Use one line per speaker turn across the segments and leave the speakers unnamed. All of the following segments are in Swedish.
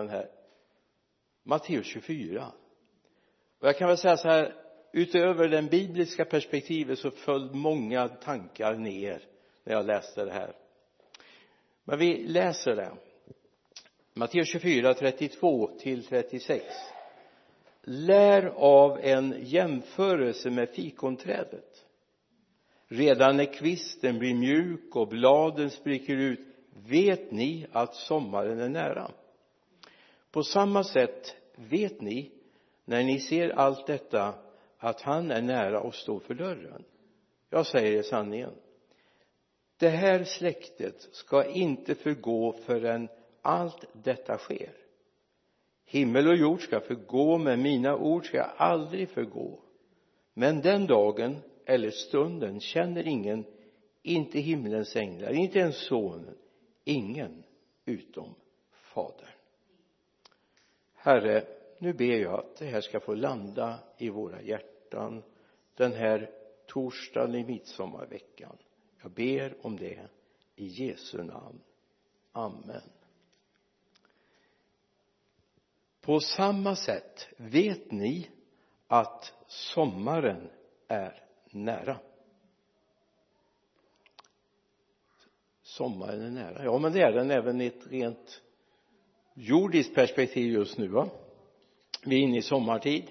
den här. Matteus 24 och jag kan väl säga så här utöver det bibliska perspektivet så föll många tankar ner när jag läste det här. Men vi läser det. Matteus 24, 32 till 36 lär av en jämförelse med fikonträdet. Redan när kvisten blir mjuk och bladen spricker ut vet ni att sommaren är nära? På samma sätt vet ni när ni ser allt detta att han är nära och står för dörren. Jag säger er sanningen. Det här släktet ska inte förgå förrän allt detta sker. Himmel och jord ska förgå men mina ord ska aldrig förgå. Men den dagen eller stunden känner ingen inte himlens änglar inte ens sonen ingen utom fadern herre nu ber jag att det här ska få landa i våra hjärtan den här torsdagen i midsommarveckan. Jag ber om det i Jesu namn. Amen. På samma sätt vet ni att sommaren är nära. Sommaren är nära. Ja men det är den även i ett rent jordiskt perspektiv just nu va? Vi är inne i sommartid.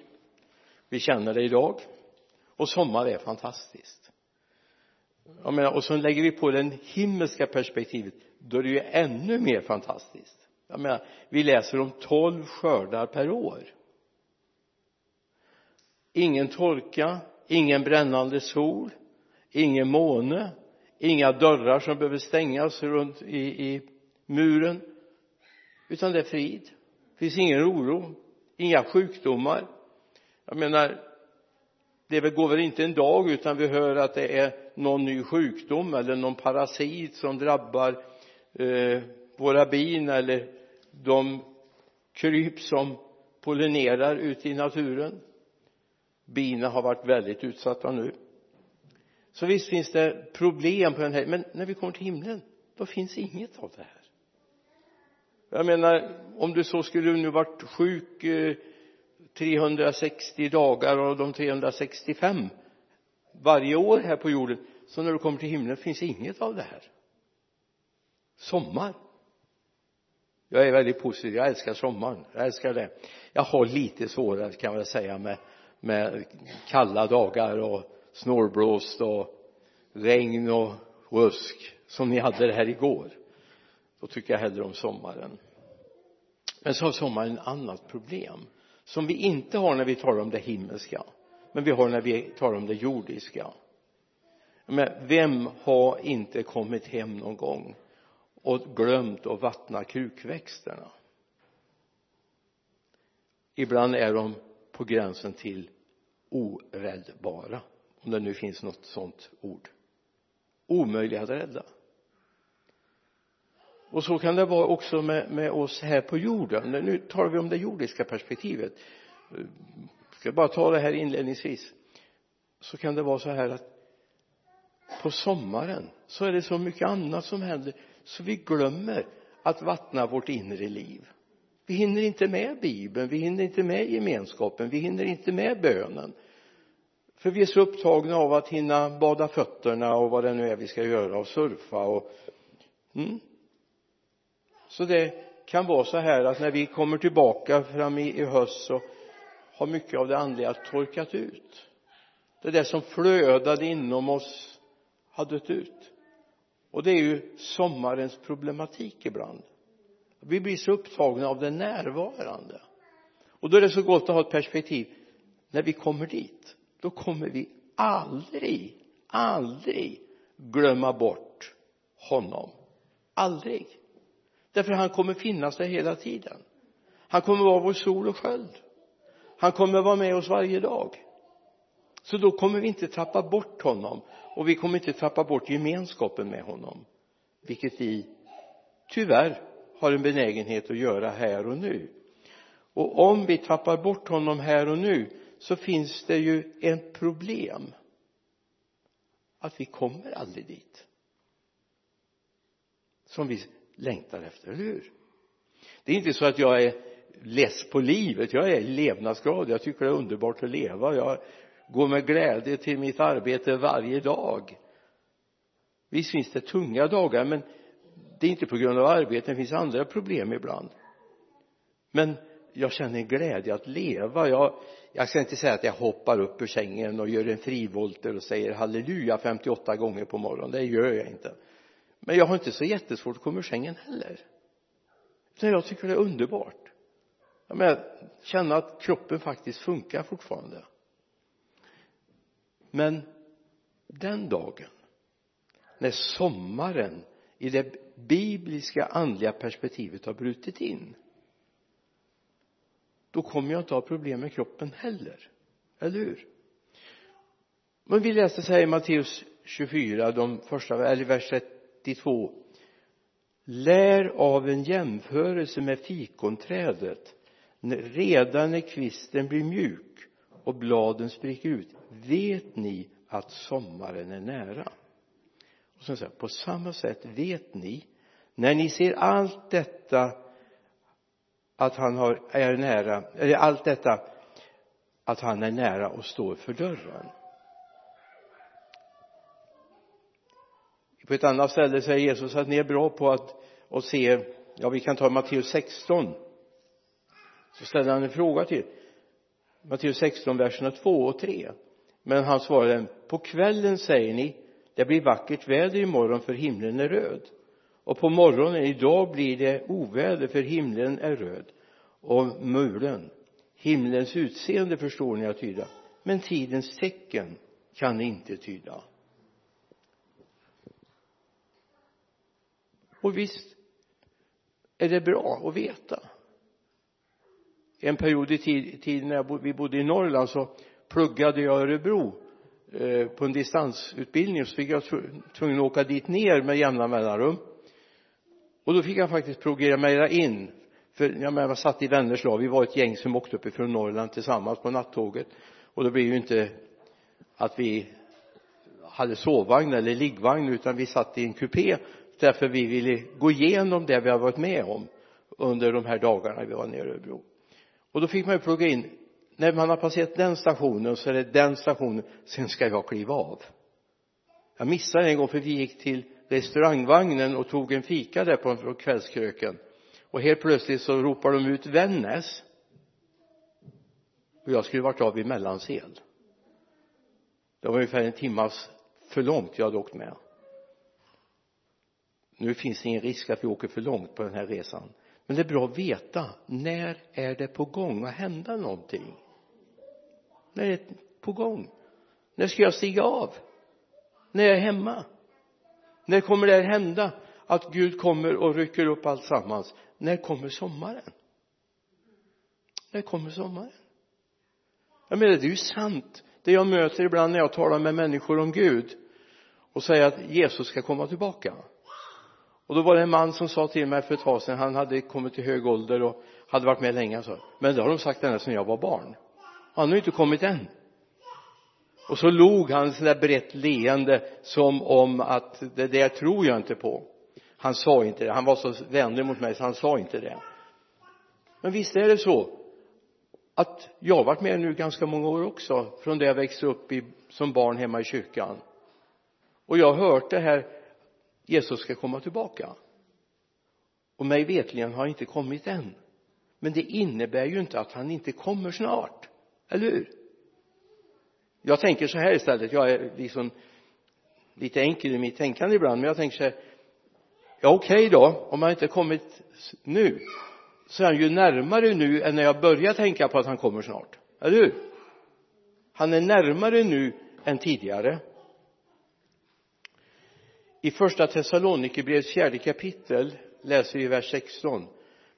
Vi känner det idag. Och sommar är fantastiskt. Jag menar och så lägger vi på det himmelska perspektivet då är det ju ännu mer fantastiskt. Jag menar vi läser om tolv skördar per år. Ingen torka ingen brännande sol ingen måne inga dörrar som behöver stängas runt i, i muren utan det är frid. Det finns ingen oro. Inga sjukdomar. Jag menar det går väl inte en dag utan vi hör att det är någon ny sjukdom eller någon parasit som drabbar eh, våra bin eller de kryp som pollinerar ute i naturen. Bina har varit väldigt utsatta nu. Så visst finns det problem på den här men när vi kommer till himlen då finns inget av det här jag menar om du så skulle nu varit sjuk eh, 360 dagar av de 365 varje år här på jorden så när du kommer till himlen finns inget av det här. Sommar. Jag är väldigt positiv jag älskar sommaren jag älskar det. Jag har lite svårare kan jag väl säga med med kalla dagar och snålblåst och regn och rusk som ni hade det här igår då tycker jag hellre om sommaren. Men så har sommaren ett annat problem som vi inte har när vi talar om det himmelska men vi har när vi talar om det jordiska. Men vem har inte kommit hem någon gång och glömt att vattna krukväxterna ibland är de på gränsen till oräddbara om det nu finns något sådant ord. Omöjliga att rädda och så kan det vara också med, med oss här på jorden. Nu talar vi om det jordiska perspektivet. Jag ska bara ta det här inledningsvis. Så kan det vara så här att på sommaren så är det så mycket annat som händer så vi glömmer att vattna vårt inre liv. Vi hinner inte med bibeln vi hinner inte med gemenskapen vi hinner inte med bönen. För vi är så upptagna av att hinna bada fötterna och vad det nu är vi ska göra och surfa och mm så det kan vara så här att när vi kommer tillbaka fram i, i höst så har mycket av det andliga torkat ut. Det där som flödade inom oss har dött ut. Och det är ju sommarens problematik ibland. Vi blir så upptagna av det närvarande. Och då är det så gott att ha ett perspektiv. När vi kommer dit då kommer vi aldrig aldrig glömma bort honom. Aldrig därför han kommer finnas där hela tiden. Han kommer vara vår sol och sköld. Han kommer vara med oss varje dag. Så då kommer vi inte tappa bort honom och vi kommer inte tappa bort gemenskapen med honom vilket vi tyvärr har en benägenhet att göra här och nu. Och om vi tappar bort honom här och nu så finns det ju ett problem. Att vi kommer aldrig dit som vi längtar efter, eller hur? Det är inte så att jag är less på livet. Jag är levnadsglad jag tycker det är underbart att leva. Jag går med glädje till mitt arbete varje dag. Visst finns det tunga dagar men det är inte på grund av arbetet det finns andra problem ibland. Men jag känner glädje att leva. Jag, jag ska inte säga att jag hoppar upp ur sängen och gör en frivolter och säger halleluja 58 gånger på morgonen. Det gör jag inte men jag har inte så jättesvårt att komma ur sängen heller. Utan jag tycker det är underbart. Jag menar känna att kroppen faktiskt funkar fortfarande. Men den dagen när sommaren i det bibliska andliga perspektivet har brutit in då kommer jag inte ha problem med kroppen heller. Eller hur? Men vi läste så här i Matteus 24 de första, eller vers 32 lär av en jämförelse med fikonträdet. Redan när kvisten blir mjuk och bladen spricker ut vet ni att sommaren är nära? Och sen säger på samma sätt vet ni när ni ser allt detta att han har, är nära, eller allt detta att han är nära och står för dörren. På ett annat ställe säger Jesus att ni är bra på att, att se ja vi kan ta Matteus 16 så ställer han en fråga till. Matteus 16 verserna 2 och 3 men han svarade på kvällen säger ni det blir vackert väder imorgon för himlen är röd. Och på morgonen idag blir det oväder för himlen är röd och mulen. Himlens utseende förstår ni att tyda men tidens tecken kan ni inte tyda. Och visst är det bra att veta. En period i tiden när vi bodde i Norrland så pluggade jag i Örebro eh, på en distansutbildning. Så fick jag tvungen att åka dit ner med jämna mellanrum. Och då fick jag faktiskt programmera in. För jag menar, jag satt i Vänersla vi var ett gäng som åkte uppifrån Norrland tillsammans på nattåget. Och det blev ju inte att vi hade sovvagn eller liggvagn utan vi satt i en kupé därför vi ville gå igenom det vi har varit med om under de här dagarna vi var nere i Örebro. Och då fick man ju plugga in när man har passerat den stationen så är det den stationen sen ska jag kliva av. Jag missade en gång för vi gick till restaurangvagnen och tog en fika där på kvällskröken. Och helt plötsligt så ropar de ut Vännäs. Och jag skulle varit av i Mellansel. Det var ungefär en timmas för långt jag hade åkt med nu finns det ingen risk att vi åker för långt på den här resan. Men det är bra att veta när är det på gång att hända någonting? När är det på gång? När ska jag stiga av? När jag är hemma? När kommer det hända att Gud kommer och rycker upp allt sammans när kommer sommaren? När kommer sommaren? Jag menar det är ju sant. Det jag möter ibland när jag talar med människor om Gud och säger att Jesus ska komma tillbaka och då var det en man som sa till mig för ett tag sedan han hade kommit till hög ålder och hade varit med länge så men det har de sagt ända sedan jag var barn. Han har inte kommit än. Och så log han sådär brett leende som om att det där tror jag inte på. Han sa inte det. Han var så vänlig mot mig så han sa inte det. Men visst är det så att jag har varit med nu ganska många år också från det jag växte upp i, som barn hemma i kyrkan. Och jag har hört det här Jesus ska komma tillbaka. Och mig vetligen har han inte kommit än. Men det innebär ju inte att han inte kommer snart. Eller hur? Jag tänker så här istället. Jag är liksom lite enkel i mitt tänkande ibland men jag tänker så här. Ja okej okay då. Om han inte kommit nu så är han ju närmare nu än när jag började tänka på att han kommer snart. Eller hur? Han är närmare nu än tidigare i första Thessalonikerbrevets fjärde kapitel läser vi vers 16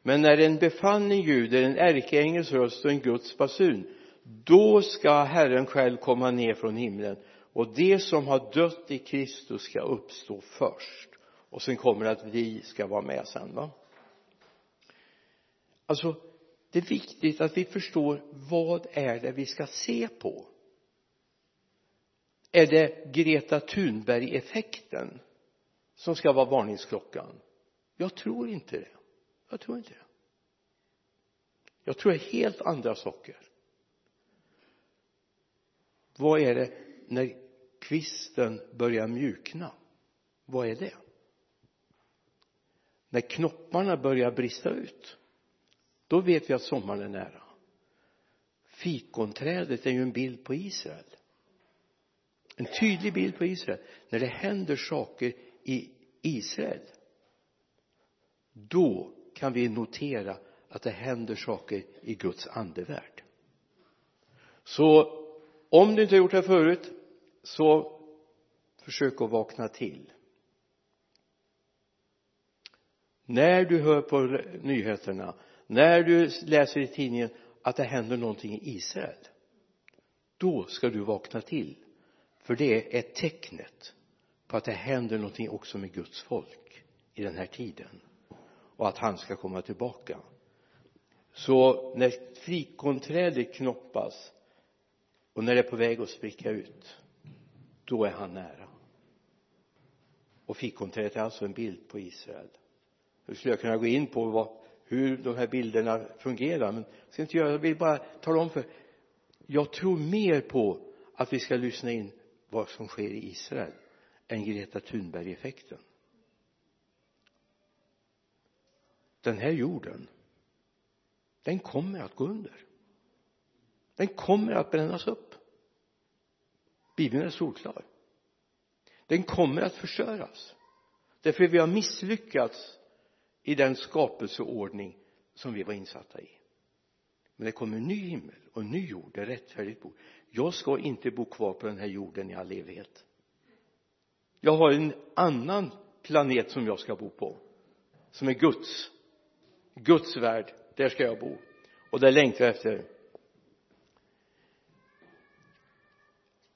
men när en befallning ljuder en ärkeängels röst och en Guds basun då ska Herren själv komma ner från himlen. Och det som har dött i Kristus ska uppstå först. Och sen kommer det att vi ska vara med sen va? Alltså det är viktigt att vi förstår vad är det vi ska se på. Är det Greta Thunberg-effekten? Som ska vara varningsklockan. Jag tror inte det. Jag tror inte det. Jag tror det är helt andra saker. Vad är det när kvisten börjar mjukna? Vad är det? När knopparna börjar brista ut? Då vet vi att sommaren är nära. Fikonträdet är ju en bild på Israel. En tydlig bild på Israel. När det händer saker i Israel då kan vi notera att det händer saker i Guds andevärld. Så om du inte har gjort det förut så försök att vakna till. När du hör på nyheterna när du läser i tidningen att det händer någonting i Israel då ska du vakna till för det är tecknet på att det händer någonting också med Guds folk i den här tiden och att han ska komma tillbaka. Så när fikonträdet knoppas och när det är på väg att spricka ut då är han nära. Och fikonträdet är alltså en bild på Israel. Nu skulle jag kunna gå in på vad, hur de här bilderna fungerar men jag ska inte göra jag vill bara tala om för jag tror mer på att vi ska lyssna in vad som sker i Israel än Greta Thunberg-effekten. Den här jorden den kommer att gå under. Den kommer att brännas upp. Bibeln är solklar. Den kommer att förstöras. Därför vi har misslyckats i den skapelseordning som vi var insatta i. Men det kommer en ny himmel och en ny jord där rättfärdigt bor jag ska inte bo kvar på den här jorden i all evighet jag har en annan planet som jag ska bo på som är Guds Guds värld. Där ska jag bo. Och där längtar jag efter.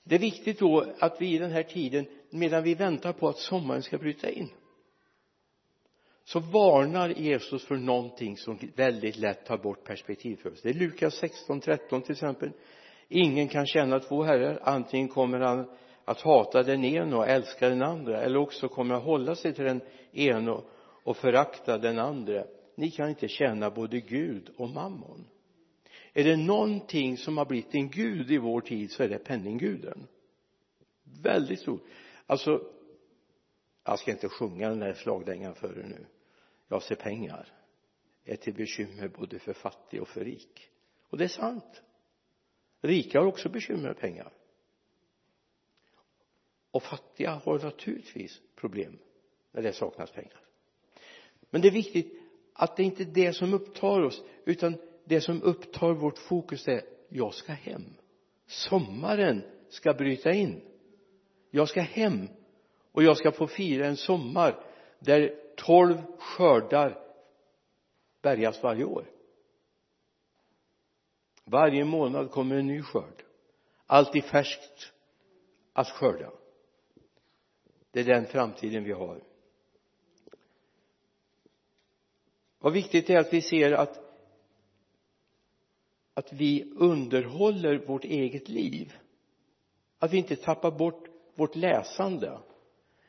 Det är viktigt då att vi i den här tiden medan vi väntar på att sommaren ska bryta in så varnar Jesus för någonting som väldigt lätt tar bort perspektiv för oss. Det är Lukas 16, 13 till exempel. Ingen kan känna två herrar. Antingen kommer han att hata den ene och älska den andra eller också kommer han hålla sig till den ene och förakta den andra ni kan inte tjäna både Gud och mammon. Är det någonting som har blivit en gud i vår tid så är det penningguden. Väldigt stor alltså jag ska inte sjunga den här slagdängan för er nu. Jag ser pengar. Är till bekymmer både för fattig och för rik. Och det är sant. Rika har också bekymmer med pengar och fattiga har naturligtvis problem när det saknas pengar. Men det är viktigt att det inte är det som upptar oss utan det som upptar vårt fokus är jag ska hem. Sommaren ska bryta in. Jag ska hem och jag ska få fira en sommar där tolv skördar bärgas varje år. Varje månad kommer en ny skörd. Alltid färskt att skörda det är den framtiden vi har. Vad viktigt är att vi ser att att vi underhåller vårt eget liv. Att vi inte tappar bort vårt läsande.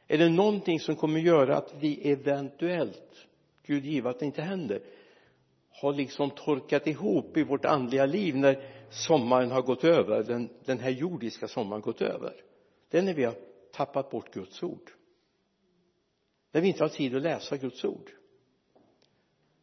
Är det någonting som kommer göra att vi eventuellt Gud give att det inte händer har liksom torkat ihop i vårt andliga liv när sommaren har gått över den, den här jordiska sommaren gått över? Det är när vi har tappat bort Guds ord. När vi inte har tid att läsa Guds ord.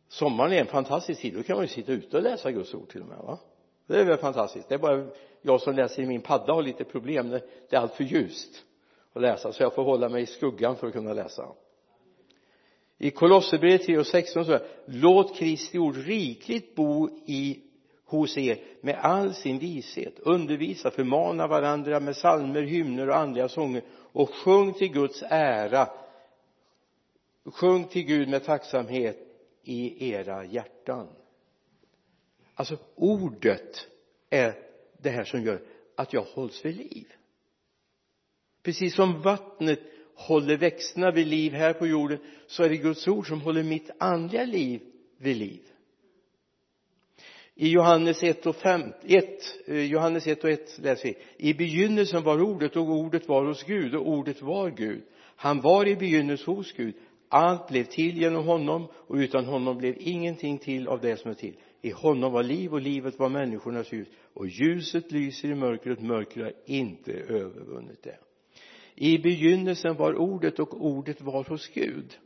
Sommaren är en fantastisk tid. Då kan man ju sitta ute och läsa Guds ord till och med va? Det är väl fantastiskt. Det är bara jag som läser i min padda har lite problem det är allt för ljust att läsa så jag får hålla mig i skuggan för att kunna läsa. I Kolosserbrevet 3 och 16 så här låt Kristi ord rikligt bo i hos er med all sin vishet undervisa, förmana varandra med salmer, hymner och andliga sånger och sjung till Guds ära. Sjung till Gud med tacksamhet i era hjärtan. Alltså ordet är det här som gör att jag hålls vid liv. Precis som vattnet håller växterna vid liv här på jorden så är det Guds ord som håller mitt andliga liv vid liv i Johannes 1 och 5, 1, eh, Johannes 1 och 1 läser vi. I begynnelsen var ordet och ordet var hos Gud och ordet var Gud. Han var i begynnelsen hos Gud. Allt blev till genom honom och utan honom blev ingenting till av det som är till. I honom var liv och livet var människornas ljus och ljuset lyser i mörkret. Mörkret har inte övervunnit det. I begynnelsen var ordet och ordet var hos Gud.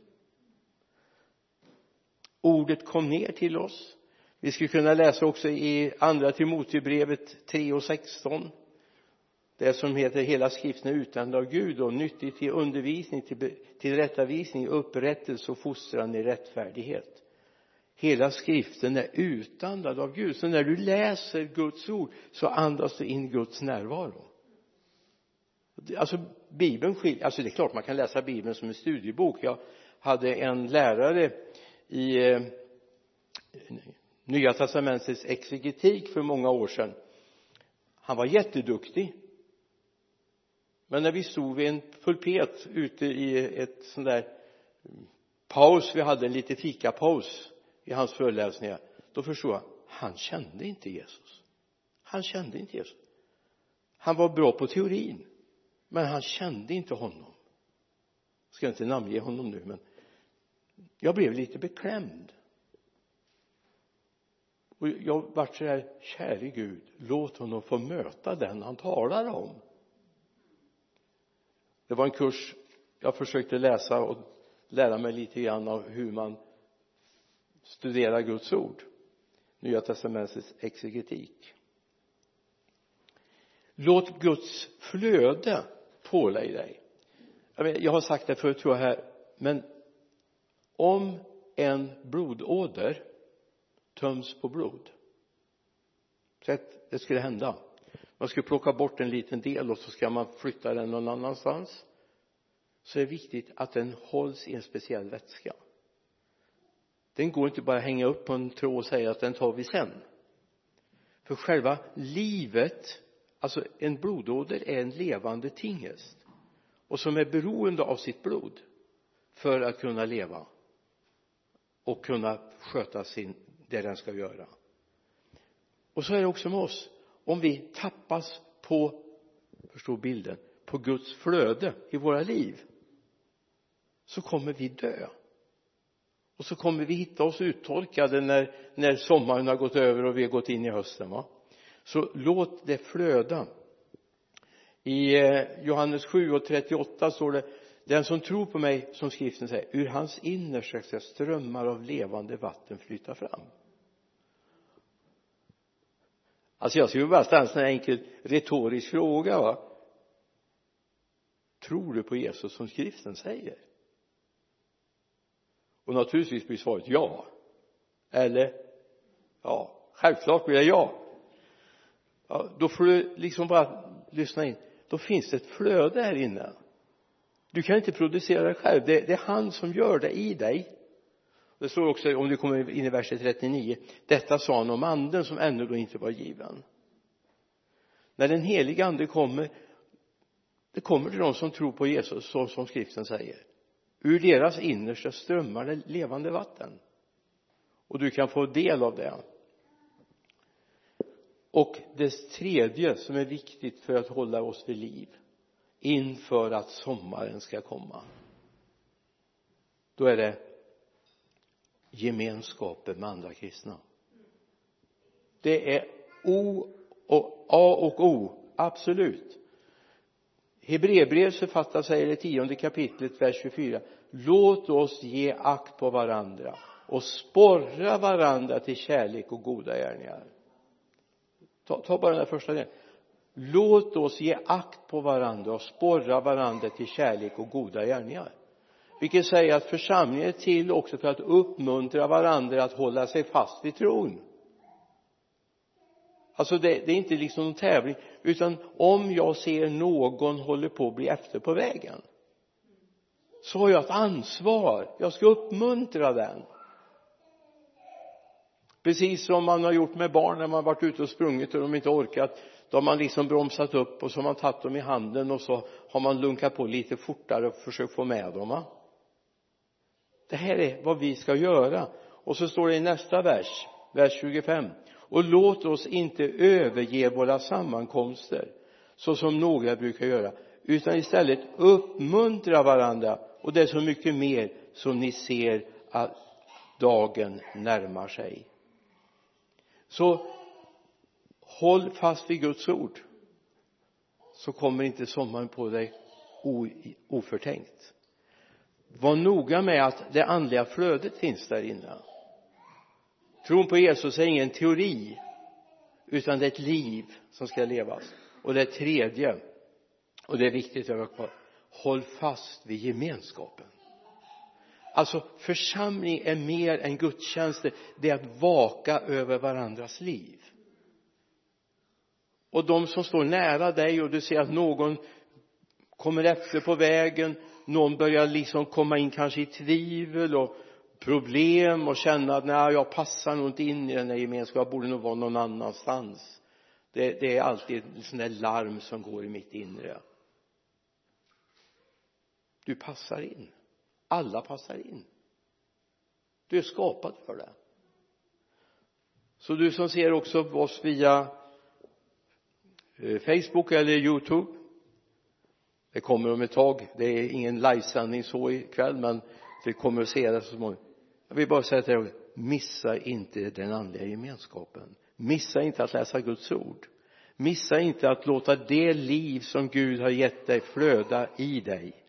Ordet kom ner till oss vi skulle kunna läsa också i andra Timoteusbrevet 3 och 16 det som heter hela skriften är utan av Gud och nyttigt till undervisning, till tillrättavisning, upprättelse och fostran i rättfärdighet. Hela skriften är utandad av Gud. Så när du läser Guds ord så andas du in Guds närvaro. Alltså bibeln skiljer, alltså det är klart man kan läsa bibeln som en studiebok. Jag hade en lärare i eh, nya testamentets exegetik för många år sedan. Han var jätteduktig. Men när vi stod vid en pulpet ute i ett sånt där paus vi hade en liten fikapaus i hans föreläsningar då förstod jag han kände inte Jesus. Han kände inte Jesus. Han var bra på teorin men han kände inte honom. Jag ska inte namnge honom nu men jag blev lite beklämd och jag vart så här käre Gud låt honom få möta den han talar om. Det var en kurs jag försökte läsa och lära mig lite grann av hur man studerar Guds ord. Nya testamentets exegetik. Låt Guds flöde pålägga dig. Jag har sagt det förut tror jag här men om en blodåder töms på blod. Så att det skulle hända. Man skulle plocka bort en liten del och så ska man flytta den någon annanstans. Så är det viktigt att den hålls i en speciell vätska. Den går inte bara att hänga upp på en tråd och säga att den tar vi sen. För själva livet alltså en blodåder är en levande tingest och som är beroende av sitt blod för att kunna leva och kunna sköta sin, det den ska göra. Och så är det också med oss. Om vi tappas på förstå bilden på Guds flöde i våra liv så kommer vi dö. Och så kommer vi hitta oss uttorkade när, när sommaren har gått över och vi har gått in i hösten va? Så låt det flöda. I eh, Johannes 7 och 38 står det den som tror på mig som skriften säger ur hans innersta ska strömmar av levande vatten flyta fram alltså jag skulle bara ställa en sån här enkel retorisk fråga va? Tror du på Jesus som skriften säger? Och naturligtvis blir svaret ja. Eller ja självklart blir det ja. ja då får du liksom bara lyssna in. Då finns det ett flöde här inne. Du kan inte producera det själv. Det, det är han som gör det i dig det står också om du kommer in i vers 39 detta sa han om anden som ännu då inte var given. När den helige ande kommer det kommer till de som tror på Jesus så som skriften säger. Ur deras innersta strömmar det levande vatten. Och du kan få del av det. Och det tredje som är viktigt för att hålla oss vid liv inför att sommaren ska komma. Då är det gemenskapen med andra kristna. Det är O och A och O absolut. Hebreerbrevets författare säger i tionde kapitlet vers 24 låt oss ge akt på varandra och sporra varandra till kärlek och goda gärningar. Ta, ta bara den där första delen. Låt oss ge akt på varandra och sporra varandra till kärlek och goda gärningar vilket säger att församlingen är till också för att uppmuntra varandra att hålla sig fast vid tron. Alltså det, det är inte liksom någon tävling utan om jag ser någon håller på att bli efter på vägen så har jag ett ansvar. Jag ska uppmuntra den. Precis som man har gjort med barn när man varit ute och sprungit och de inte orkat då har man liksom bromsat upp och så har man tagit dem i handen och så har man lunkat på lite fortare och försökt få med dem va? Det här är vad vi ska göra. Och så står det i nästa vers vers 25 och låt oss inte överge våra sammankomster så som några brukar göra utan istället uppmuntra varandra. Och det är så mycket mer som ni ser att dagen närmar sig. Så håll fast vid Guds ord så kommer inte sommaren på dig oförtänkt var noga med att det andliga flödet finns där inne. Tron på Jesus är ingen teori utan det är ett liv som ska levas. Och det tredje och det är viktigt att kvar håll fast vid gemenskapen. Alltså församling är mer än gudstjänster. Det är att vaka över varandras liv. Och de som står nära dig och du ser att någon kommer efter på vägen någon börjar liksom komma in kanske i tvivel och problem och känna att nej jag passar nog inte in i den här gemenskapen. Jag borde nog vara någon annanstans. Det, det är alltid en sån där larm som går i mitt inre. Du passar in. Alla passar in. Du är skapad för det. Så du som ser också oss via eh, Facebook eller Youtube det kommer om ett tag. Det är ingen livesändning så ikväll men det kommer att se det så småningom. Jag vill bara säga till dig missa inte den andliga gemenskapen. Missa inte att läsa Guds ord. Missa inte att låta det liv som Gud har gett dig flöda i dig.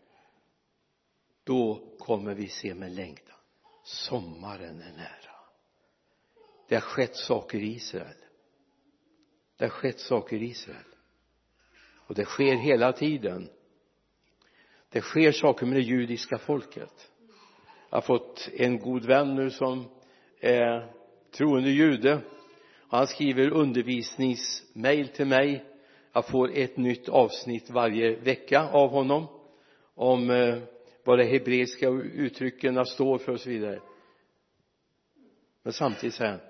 Då kommer vi se med längtan. Sommaren är nära. Det har skett saker i Israel. Det har skett saker i Israel. Och det sker hela tiden det sker saker med det judiska folket. Jag har fått en god vän nu som är troende jude. Och han skriver undervisningsmail till mig. Jag får ett nytt avsnitt varje vecka av honom om eh, vad de hebreiska uttrycken står för och så vidare. Men samtidigt säger han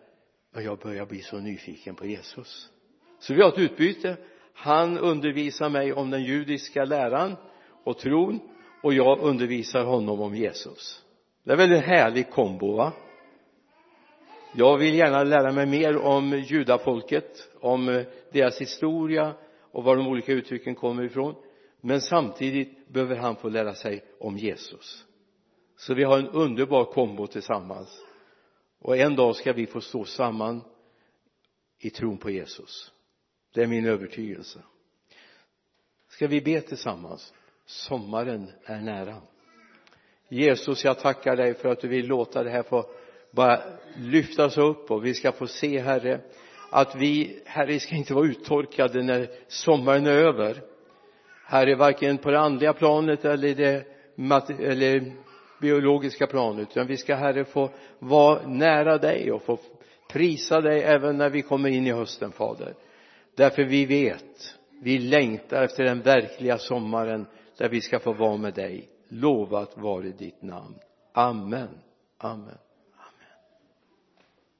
men jag börjar bli så nyfiken på Jesus. Så vi har ett utbyte. Han undervisar mig om den judiska läran och tron och jag undervisar honom om Jesus. Det är väl en härlig kombo va? Jag vill gärna lära mig mer om judafolket om deras historia och var de olika uttrycken kommer ifrån. Men samtidigt behöver han få lära sig om Jesus. Så vi har en underbar kombo tillsammans. Och en dag ska vi få stå samman i tron på Jesus. Det är min övertygelse. Ska vi be tillsammans? Sommaren är nära. Jesus jag tackar dig för att du vill låta det här få bara lyftas upp och vi ska få se herre att vi herre ska inte vara uttorkade när sommaren är över. Herre varken på det andliga planet eller det eller biologiska planet utan vi ska herre få vara nära dig och få prisa dig även när vi kommer in i hösten fader. Därför vi vet vi längtar efter den verkliga sommaren där vi ska få vara med dig. Lovat vare ditt namn. Amen. Amen.